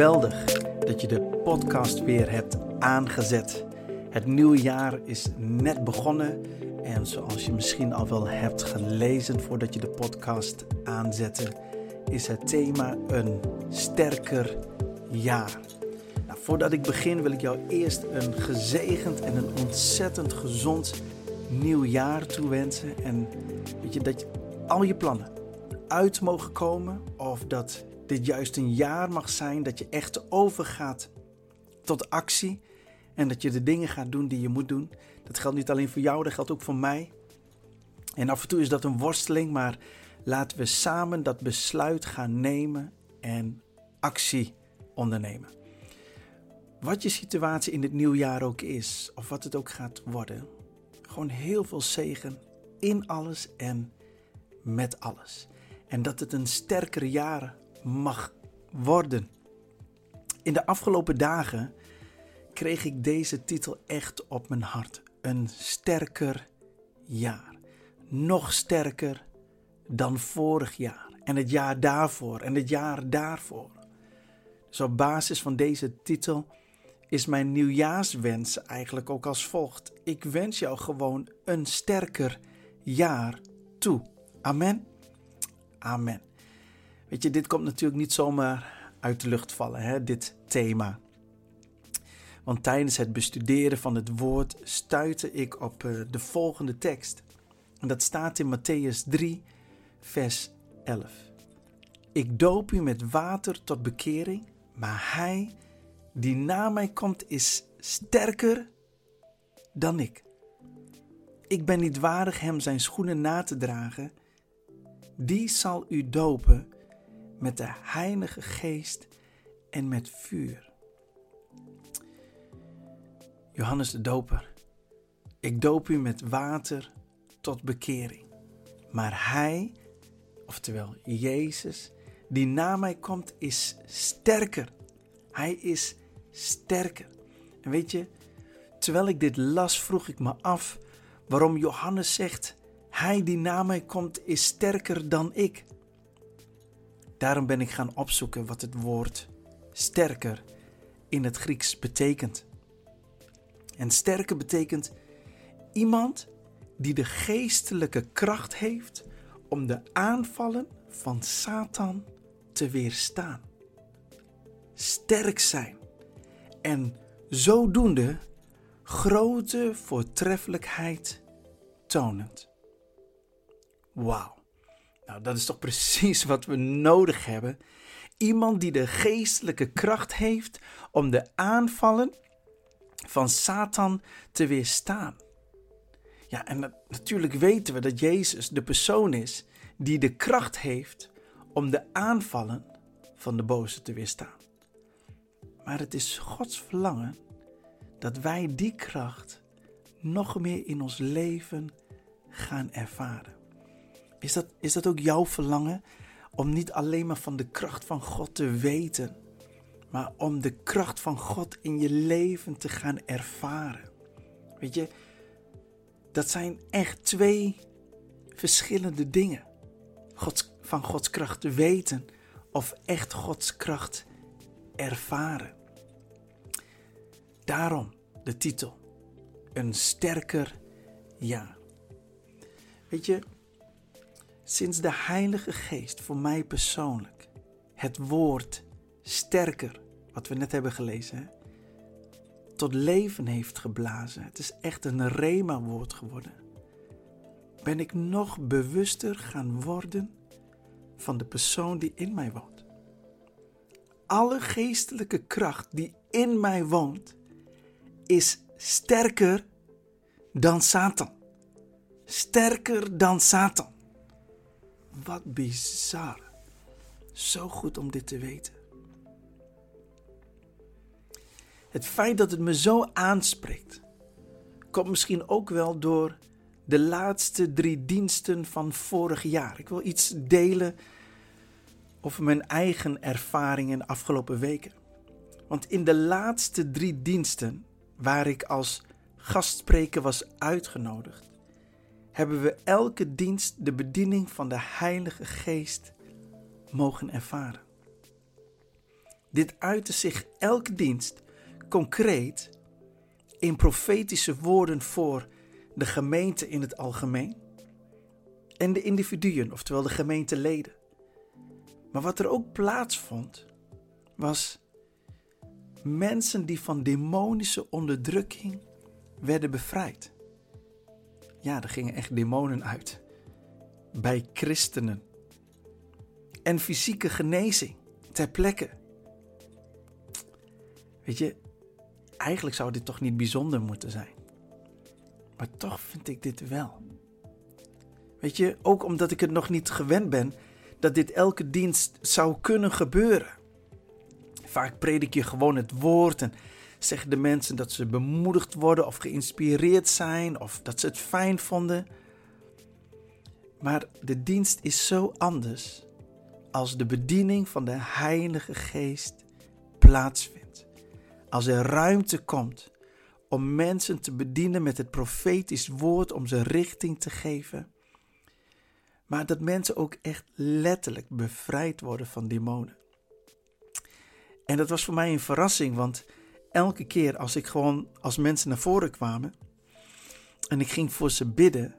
geweldig dat je de podcast weer hebt aangezet. Het nieuwe jaar is net begonnen en zoals je misschien al wel hebt gelezen voordat je de podcast aanzette, is het thema een sterker jaar. Nou, voordat ik begin wil ik jou eerst een gezegend en een ontzettend gezond nieuw jaar toewensen. En weet je, dat je al je plannen uit mogen komen of dat dit juist een jaar mag zijn dat je echt overgaat tot actie en dat je de dingen gaat doen die je moet doen. Dat geldt niet alleen voor jou, dat geldt ook voor mij. En af en toe is dat een worsteling, maar laten we samen dat besluit gaan nemen en actie ondernemen. Wat je situatie in dit nieuwjaar ook is, of wat het ook gaat worden, gewoon heel veel zegen in alles en met alles. En dat het een sterker jaar mag worden. In de afgelopen dagen kreeg ik deze titel echt op mijn hart. Een sterker jaar. Nog sterker dan vorig jaar. En het jaar daarvoor. En het jaar daarvoor. Dus op basis van deze titel is mijn nieuwjaarswens eigenlijk ook als volgt. Ik wens jou gewoon een sterker jaar toe. Amen. Amen. Weet je, dit komt natuurlijk niet zomaar uit de lucht vallen, hè, dit thema. Want tijdens het bestuderen van het woord stuitte ik op uh, de volgende tekst. En dat staat in Matthäus 3, vers 11. Ik doop u met water tot bekering, maar hij die na mij komt is sterker dan ik. Ik ben niet waardig hem zijn schoenen na te dragen. Die zal u dopen met de Heilige Geest en met vuur. Johannes de Doper, ik doop u met water tot bekering. Maar hij, oftewel Jezus, die na mij komt, is sterker. Hij is sterker. En weet je, terwijl ik dit las, vroeg ik me af waarom Johannes zegt: Hij die na mij komt, is sterker dan ik. Daarom ben ik gaan opzoeken wat het woord sterker in het Grieks betekent. En sterker betekent iemand die de geestelijke kracht heeft om de aanvallen van Satan te weerstaan. Sterk zijn en zodoende grote voortreffelijkheid tonend. Wauw. Nou, dat is toch precies wat we nodig hebben. Iemand die de geestelijke kracht heeft om de aanvallen van Satan te weerstaan. Ja, en natuurlijk weten we dat Jezus de persoon is die de kracht heeft om de aanvallen van de boze te weerstaan. Maar het is Gods verlangen dat wij die kracht nog meer in ons leven gaan ervaren. Is dat, is dat ook jouw verlangen om niet alleen maar van de kracht van God te weten, maar om de kracht van God in je leven te gaan ervaren? Weet je, dat zijn echt twee verschillende dingen. God, van Gods kracht te weten of echt Gods kracht ervaren. Daarom de titel: Een sterker ja. Weet je, sinds de Heilige Geest voor mij persoonlijk het woord sterker, wat we net hebben gelezen, tot leven heeft geblazen. Het is echt een rema-woord geworden. Ben ik nog bewuster gaan worden van de persoon die in mij woont. Alle geestelijke kracht die in mij woont, is sterker dan Satan. Sterker dan Satan. Wat bizar. Zo goed om dit te weten. Het feit dat het me zo aanspreekt, komt misschien ook wel door de laatste drie diensten van vorig jaar. Ik wil iets delen over mijn eigen ervaringen de afgelopen weken. Want in de laatste drie diensten, waar ik als gastspreker was uitgenodigd, hebben we elke dienst de bediening van de Heilige Geest mogen ervaren. Dit uitte zich elke dienst concreet in profetische woorden voor de gemeente in het algemeen en de individuen, oftewel de gemeenteleden. Maar wat er ook plaatsvond, was mensen die van demonische onderdrukking werden bevrijd. Ja, er gingen echt demonen uit. Bij christenen. En fysieke genezing ter plekke. Weet je, eigenlijk zou dit toch niet bijzonder moeten zijn. Maar toch vind ik dit wel. Weet je, ook omdat ik het nog niet gewend ben dat dit elke dienst zou kunnen gebeuren. Vaak predik je gewoon het woord en zeggen de mensen dat ze bemoedigd worden of geïnspireerd zijn of dat ze het fijn vonden. Maar de dienst is zo anders als de bediening van de Heilige Geest plaatsvindt. Als er ruimte komt om mensen te bedienen met het profetisch woord, om ze richting te geven. Maar dat mensen ook echt letterlijk bevrijd worden van demonen. En dat was voor mij een verrassing, want elke keer als ik gewoon als mensen naar voren kwamen en ik ging voor ze bidden,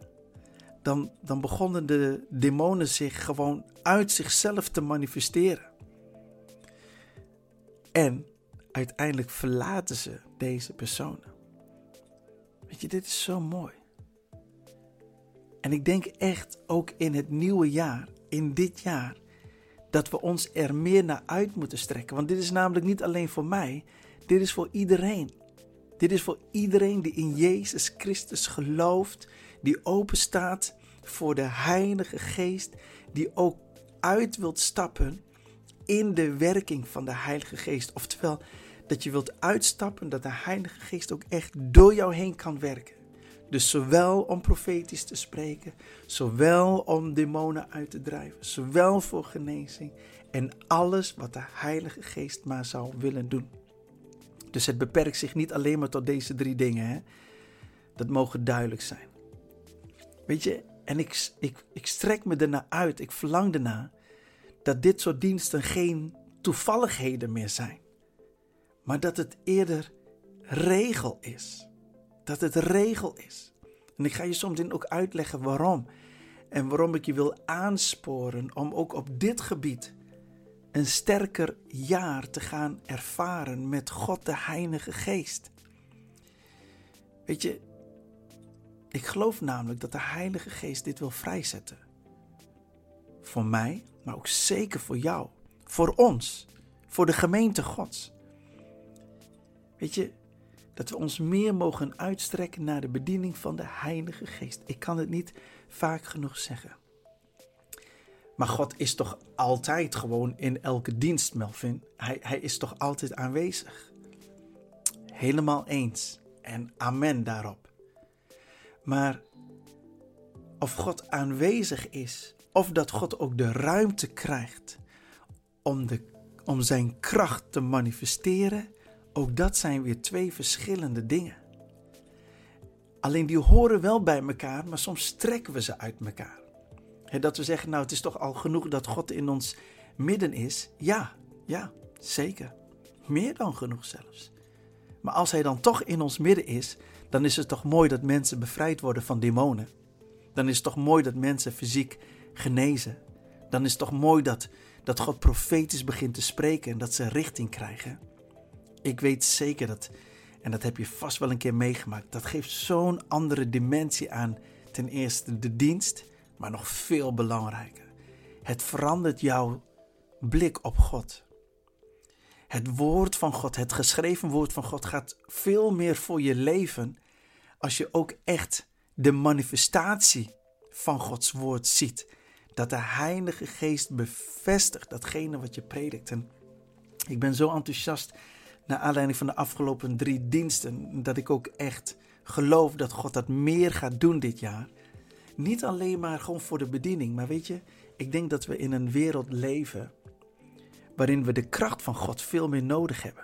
dan, dan begonnen de demonen zich gewoon uit zichzelf te manifesteren. En uiteindelijk verlaten ze deze personen. Weet je, dit is zo mooi. En ik denk echt ook in het nieuwe jaar, in dit jaar, dat we ons er meer naar uit moeten strekken. Want dit is namelijk niet alleen voor mij, dit is voor iedereen. Dit is voor iedereen die in Jezus Christus gelooft, die open staat voor de Heilige Geest, die ook uit wilt stappen in de werking van de Heilige Geest. Oftewel, dat je wilt uitstappen, dat de Heilige Geest ook echt door jou heen kan werken. Dus zowel om profetisch te spreken, zowel om demonen uit te drijven, zowel voor genezing en alles wat de Heilige Geest maar zou willen doen. Dus het beperkt zich niet alleen maar tot deze drie dingen. Hè? Dat mogen duidelijk zijn. Weet je, en ik, ik, ik strek me ernaar uit, ik verlang ernaar dat dit soort diensten geen toevalligheden meer zijn, maar dat het eerder regel is. Dat het regel is. En ik ga je soms ook uitleggen waarom. En waarom ik je wil aansporen om ook op dit gebied een sterker jaar te gaan ervaren met God de Heilige Geest. Weet je, ik geloof namelijk dat de Heilige Geest dit wil vrijzetten. Voor mij, maar ook zeker voor jou. Voor ons. Voor de gemeente Gods. Weet je, dat we ons meer mogen uitstrekken naar de bediening van de Heilige Geest. Ik kan het niet vaak genoeg zeggen. Maar God is toch altijd gewoon in elke dienst, Melvin. Hij, hij is toch altijd aanwezig. Helemaal eens. En amen daarop. Maar of God aanwezig is, of dat God ook de ruimte krijgt om, de, om zijn kracht te manifesteren, ook dat zijn weer twee verschillende dingen. Alleen die horen wel bij elkaar, maar soms strekken we ze uit elkaar. Dat we zeggen, nou het is toch al genoeg dat God in ons midden is. Ja, ja, zeker. Meer dan genoeg zelfs. Maar als Hij dan toch in ons midden is, dan is het toch mooi dat mensen bevrijd worden van demonen. Dan is het toch mooi dat mensen fysiek genezen. Dan is het toch mooi dat, dat God profetisch begint te spreken en dat ze richting krijgen. Ik weet zeker dat, en dat heb je vast wel een keer meegemaakt, dat geeft zo'n andere dimensie aan. Ten eerste de dienst, maar nog veel belangrijker. Het verandert jouw blik op God. Het woord van God, het geschreven woord van God gaat veel meer voor je leven als je ook echt de manifestatie van Gods woord ziet. Dat de Heilige Geest bevestigt datgene wat je predikt. En ik ben zo enthousiast naar aanleiding van de afgelopen drie diensten, dat ik ook echt geloof dat God dat meer gaat doen dit jaar. Niet alleen maar gewoon voor de bediening, maar weet je, ik denk dat we in een wereld leven waarin we de kracht van God veel meer nodig hebben.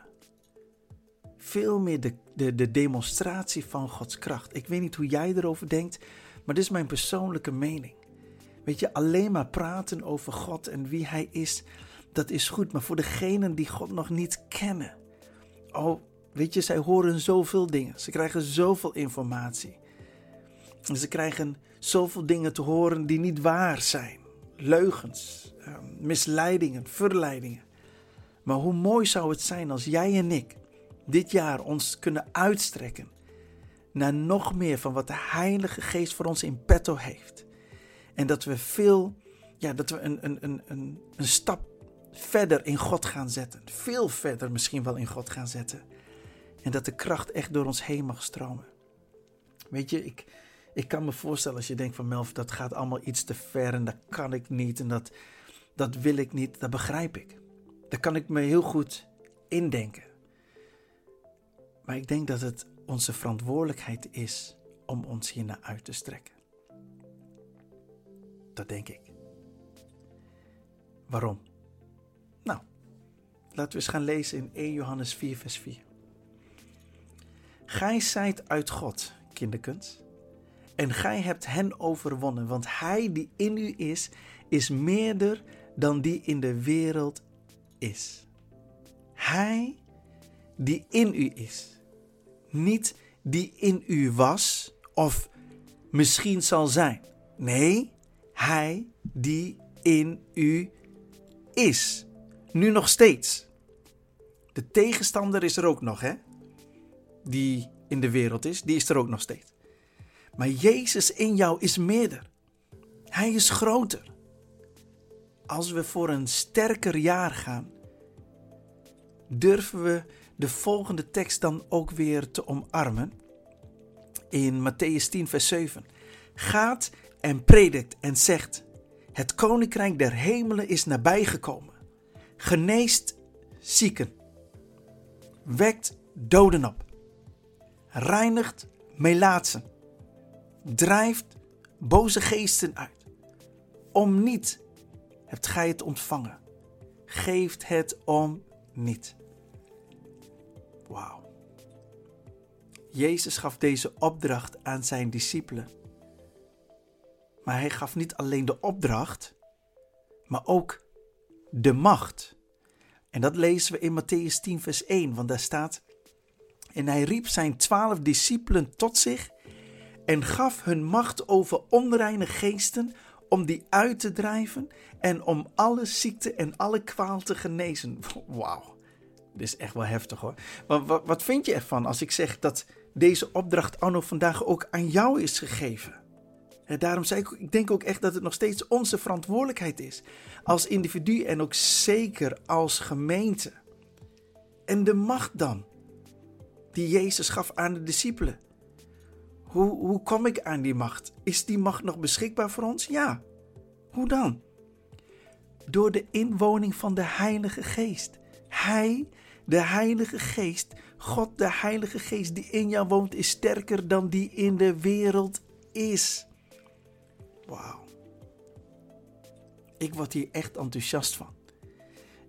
Veel meer de, de, de demonstratie van Gods kracht. Ik weet niet hoe jij erover denkt, maar dit is mijn persoonlijke mening. Weet je, alleen maar praten over God en wie Hij is, dat is goed. Maar voor degenen die God nog niet kennen. Oh, weet je, zij horen zoveel dingen. Ze krijgen zoveel informatie. Ze krijgen zoveel dingen te horen die niet waar zijn. Leugens, ehm, misleidingen, verleidingen. Maar hoe mooi zou het zijn als jij en ik dit jaar ons kunnen uitstrekken naar nog meer van wat de Heilige Geest voor ons in petto heeft. En dat we veel, ja, dat we een, een, een, een, een stap verder in God gaan zetten. Veel verder misschien wel in God gaan zetten. En dat de kracht echt door ons heen mag stromen. Weet je, ik, ik kan me voorstellen als je denkt van Melf, dat gaat allemaal iets te ver en dat kan ik niet en dat, dat wil ik niet. Dat begrijp ik. Daar kan ik me heel goed indenken. Maar ik denk dat het onze verantwoordelijkheid is om ons hier naar uit te strekken. Dat denk ik. Waarom? Nou, laten we eens gaan lezen in 1 Johannes 4, vers 4. Gij zijt uit God, kinderkens, en gij hebt hen overwonnen, want hij die in u is, is meerder dan die in de wereld is. Hij die in u is, niet die in u was of misschien zal zijn. Nee, hij die in u is. Nu nog steeds. De tegenstander is er ook nog, hè? Die in de wereld is, die is er ook nog steeds. Maar Jezus in jou is meerder. Hij is groter. Als we voor een sterker jaar gaan, durven we de volgende tekst dan ook weer te omarmen. In Matthäus 10, vers 7. Gaat en predikt en zegt: Het koninkrijk der hemelen is nabijgekomen. Geneest zieken. Wekt doden op. Reinigt melaatsen. Drijft boze geesten uit. Om niet hebt gij het ontvangen. Geeft het om niet. Wauw. Jezus gaf deze opdracht aan zijn discipelen. Maar hij gaf niet alleen de opdracht, maar ook de macht. En dat lezen we in Matthäus 10, vers 1, want daar staat: En hij riep zijn twaalf discipelen tot zich en gaf hun macht over onreine geesten om die uit te drijven en om alle ziekte en alle kwaal te genezen. Wauw. Dit is echt wel heftig hoor. Maar wat, wat vind je ervan als ik zeg dat deze opdracht anno vandaag ook aan jou is gegeven? En daarom zei ik, ik denk ook echt dat het nog steeds onze verantwoordelijkheid is. Als individu en ook zeker als gemeente. En de macht dan, die Jezus gaf aan de discipelen. Hoe, hoe kom ik aan die macht? Is die macht nog beschikbaar voor ons? Ja. Hoe dan? Door de inwoning van de Heilige Geest. Hij de Heilige Geest, God de Heilige Geest die in jou woont, is sterker dan die in de wereld is. Wauw. Ik word hier echt enthousiast van.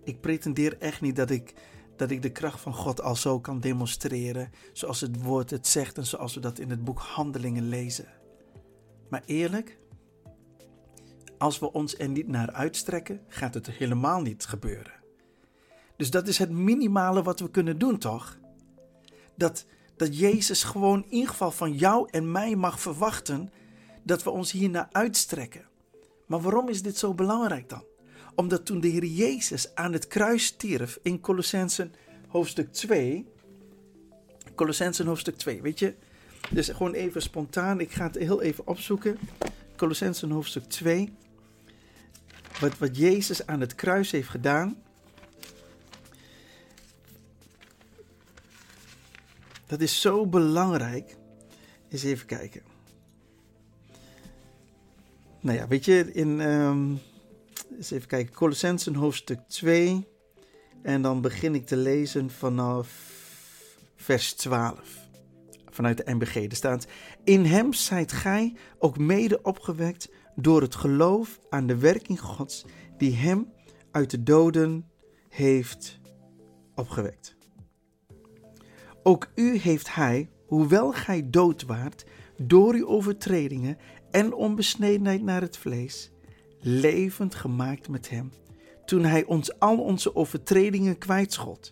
Ik pretendeer echt niet dat ik, dat ik de kracht van God al zo kan demonstreren, zoals het woord het zegt en zoals we dat in het boek Handelingen lezen. Maar eerlijk, als we ons er niet naar uitstrekken, gaat het helemaal niet gebeuren. Dus dat is het minimale wat we kunnen doen, toch? Dat, dat Jezus gewoon in ieder geval van jou en mij mag verwachten dat we ons hiernaar uitstrekken. Maar waarom is dit zo belangrijk dan? Omdat toen de Heer Jezus aan het kruis stierf in Colossensen hoofdstuk 2. Colossensen hoofdstuk 2, weet je? Dus gewoon even spontaan, ik ga het heel even opzoeken. Colossensen hoofdstuk 2. Wat, wat Jezus aan het kruis heeft gedaan. Dat is zo belangrijk. Eens even kijken. Nou ja, weet je, in. Um, eens even kijken. Colossensen hoofdstuk 2. En dan begin ik te lezen vanaf vers 12. Vanuit de MBG. Er staat: In hem zijt gij ook mede opgewekt door het geloof aan de werking Gods, die hem uit de doden heeft opgewekt. Ook u heeft hij, hoewel gij dood waart, door uw overtredingen en onbesnedenheid naar het vlees, levend gemaakt met hem, toen hij ons al onze overtredingen kwijtschot.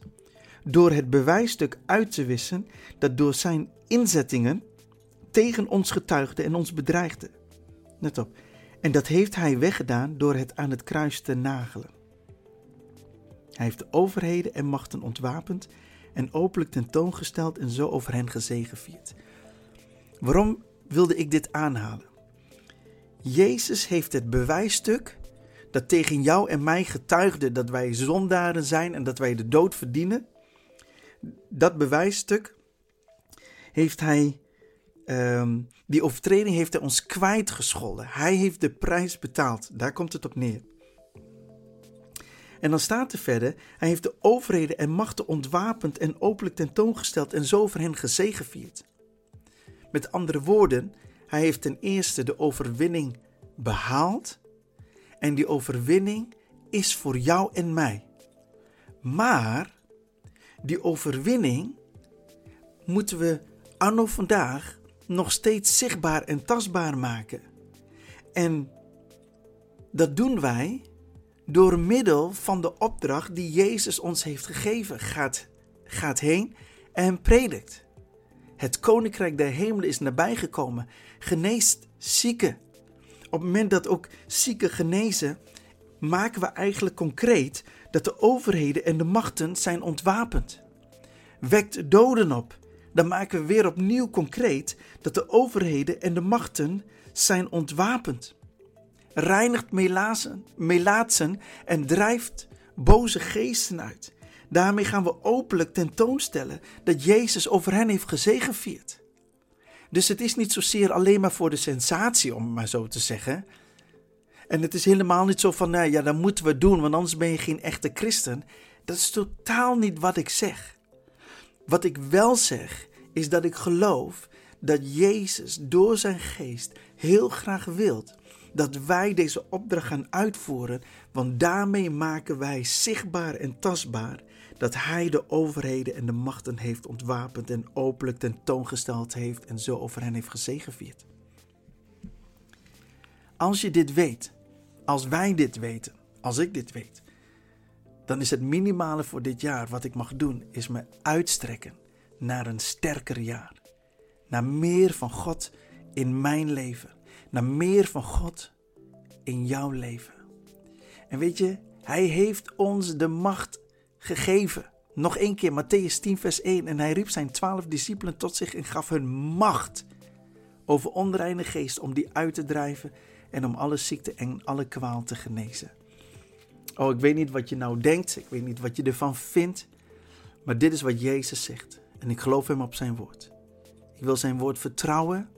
Door het bewijsstuk uit te wissen dat door zijn inzettingen tegen ons getuigde en ons bedreigde. Net op. En dat heeft hij weggedaan door het aan het kruis te nagelen. Hij heeft de overheden en machten ontwapend en openlijk tentoongesteld en zo over hen gezegevierd. Waarom wilde ik dit aanhalen? Jezus heeft het bewijsstuk dat tegen jou en mij getuigde dat wij zondaren zijn en dat wij de dood verdienen. Dat bewijsstuk heeft hij, ehm, die overtreding heeft hij ons kwijtgescholden. Hij heeft de prijs betaald. Daar komt het op neer. En dan staat er verder: Hij heeft de overheden en machten ontwapend en openlijk tentoongesteld en zo voor hen gezegevierd. Met andere woorden, hij heeft ten eerste de overwinning behaald. En die overwinning is voor jou en mij. Maar die overwinning moeten we anno vandaag nog steeds zichtbaar en tastbaar maken. En dat doen wij door middel van de opdracht die Jezus ons heeft gegeven. Gaat, gaat heen en predikt. Het koninkrijk der hemelen is nabijgekomen. Geneest zieken. Op het moment dat ook zieken genezen, maken we eigenlijk concreet dat de overheden en de machten zijn ontwapend. Wekt doden op, dan maken we weer opnieuw concreet dat de overheden en de machten zijn ontwapend reinigt melaatsen en drijft boze geesten uit. Daarmee gaan we openlijk tentoonstellen dat Jezus over hen heeft gezegevierd. Dus het is niet zozeer alleen maar voor de sensatie, om maar zo te zeggen. En het is helemaal niet zo van, nou ja, dat moeten we doen, want anders ben je geen echte christen. Dat is totaal niet wat ik zeg. Wat ik wel zeg, is dat ik geloof dat Jezus door zijn geest heel graag wilt dat wij deze opdracht gaan uitvoeren, want daarmee maken wij zichtbaar en tastbaar dat Hij de overheden en de machten heeft ontwapend en openlijk tentoongesteld heeft en zo over hen heeft gezegevierd. Als je dit weet, als wij dit weten, als ik dit weet, dan is het minimale voor dit jaar wat ik mag doen, is me uitstrekken naar een sterker jaar. Naar meer van God in mijn leven naar meer van God in jouw leven. En weet je, Hij heeft ons de macht gegeven. Nog één keer, Matthäus 10, vers 1. En hij riep zijn twaalf discipelen tot zich en gaf hun macht over onreine geest om die uit te drijven en om alle ziekte en alle kwaal te genezen. Oh, ik weet niet wat je nou denkt, ik weet niet wat je ervan vindt, maar dit is wat Jezus zegt en ik geloof hem op zijn woord. Ik wil zijn woord vertrouwen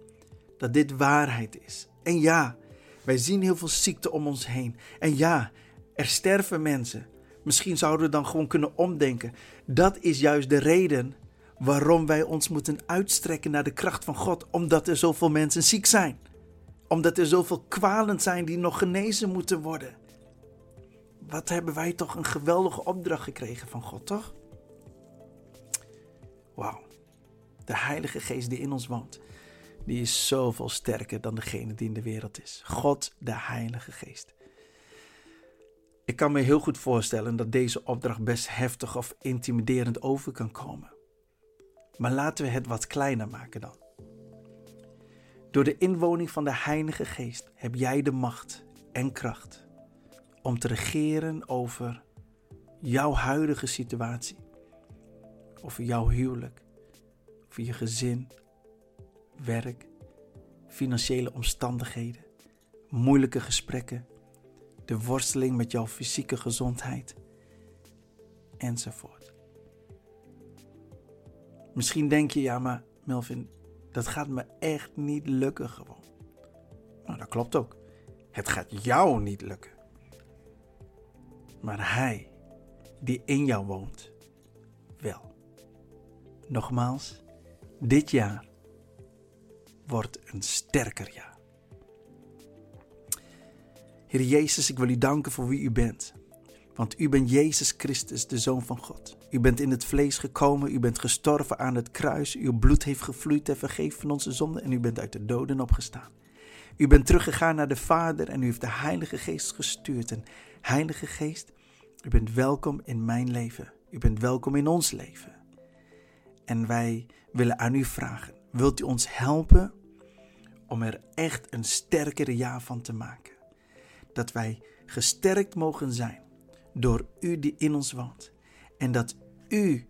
dat dit waarheid is. En ja, wij zien heel veel ziekte om ons heen. En ja, er sterven mensen. Misschien zouden we dan gewoon kunnen omdenken. Dat is juist de reden waarom wij ons moeten uitstrekken naar de kracht van God. Omdat er zoveel mensen ziek zijn. Omdat er zoveel kwalen zijn die nog genezen moeten worden. Wat hebben wij toch een geweldige opdracht gekregen van God, toch? Wauw. De Heilige Geest die in ons woont die is zoveel sterker dan degene die in de wereld is. God, de Heilige Geest. Ik kan me heel goed voorstellen dat deze opdracht best heftig of intimiderend over kan komen. Maar laten we het wat kleiner maken dan. Door de inwoning van de Heilige Geest heb jij de macht en kracht om te regeren over jouw huidige situatie, over jouw huwelijk, over je gezin, werk, financiële omstandigheden, moeilijke gesprekken, de worsteling met jouw fysieke gezondheid enzovoort. Misschien denk je, ja, maar Melvin, dat gaat me echt niet lukken gewoon. Nou, dat klopt ook. Het gaat jou niet lukken. Maar Hij, die in jou woont, wel. Nogmaals, dit jaar wordt een sterker jaar. Heer Jezus, ik wil u danken voor wie u bent. Want u bent Jezus Christus, de Zoon van God. U bent in het vlees gekomen, u bent gestorven aan het kruis, uw bloed heeft gevloeid en vergeven van onze zonden en u bent uit de doden opgestaan. U bent teruggegaan naar de Vader en u heeft de Heilige Geest gestuurd. En Heilige Geest, U bent welkom in mijn leven. U bent welkom in ons leven. En wij willen aan u vragen: wilt u ons helpen om er echt een sterkere ja van te maken? Dat wij gesterkt mogen zijn door u die in ons woont. En dat u,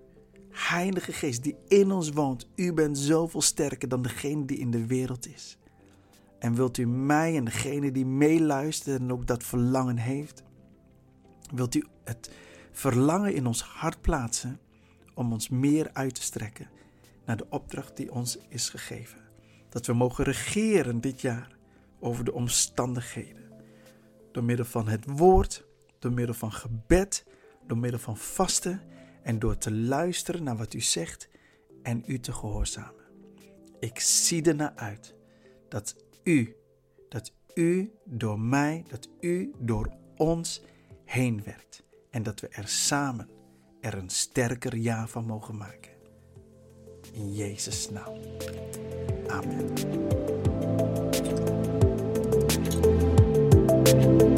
Heilige Geest die in ons woont, u bent zoveel sterker dan degene die in de wereld is. En wilt u mij en degene die meeluistert en ook dat verlangen heeft, wilt u het verlangen in ons hart plaatsen om ons meer uit te strekken naar de opdracht die ons is gegeven. Dat we mogen regeren dit jaar over de omstandigheden. Door middel van het woord, door middel van gebed, door middel van vasten en door te luisteren naar wat u zegt en u te gehoorzamen. Ik zie ernaar uit dat u, dat u door mij, dat u door ons heen werkt en dat we er samen er een sterker ja van mogen maken. In Jezus' naam. Amen. Thank you.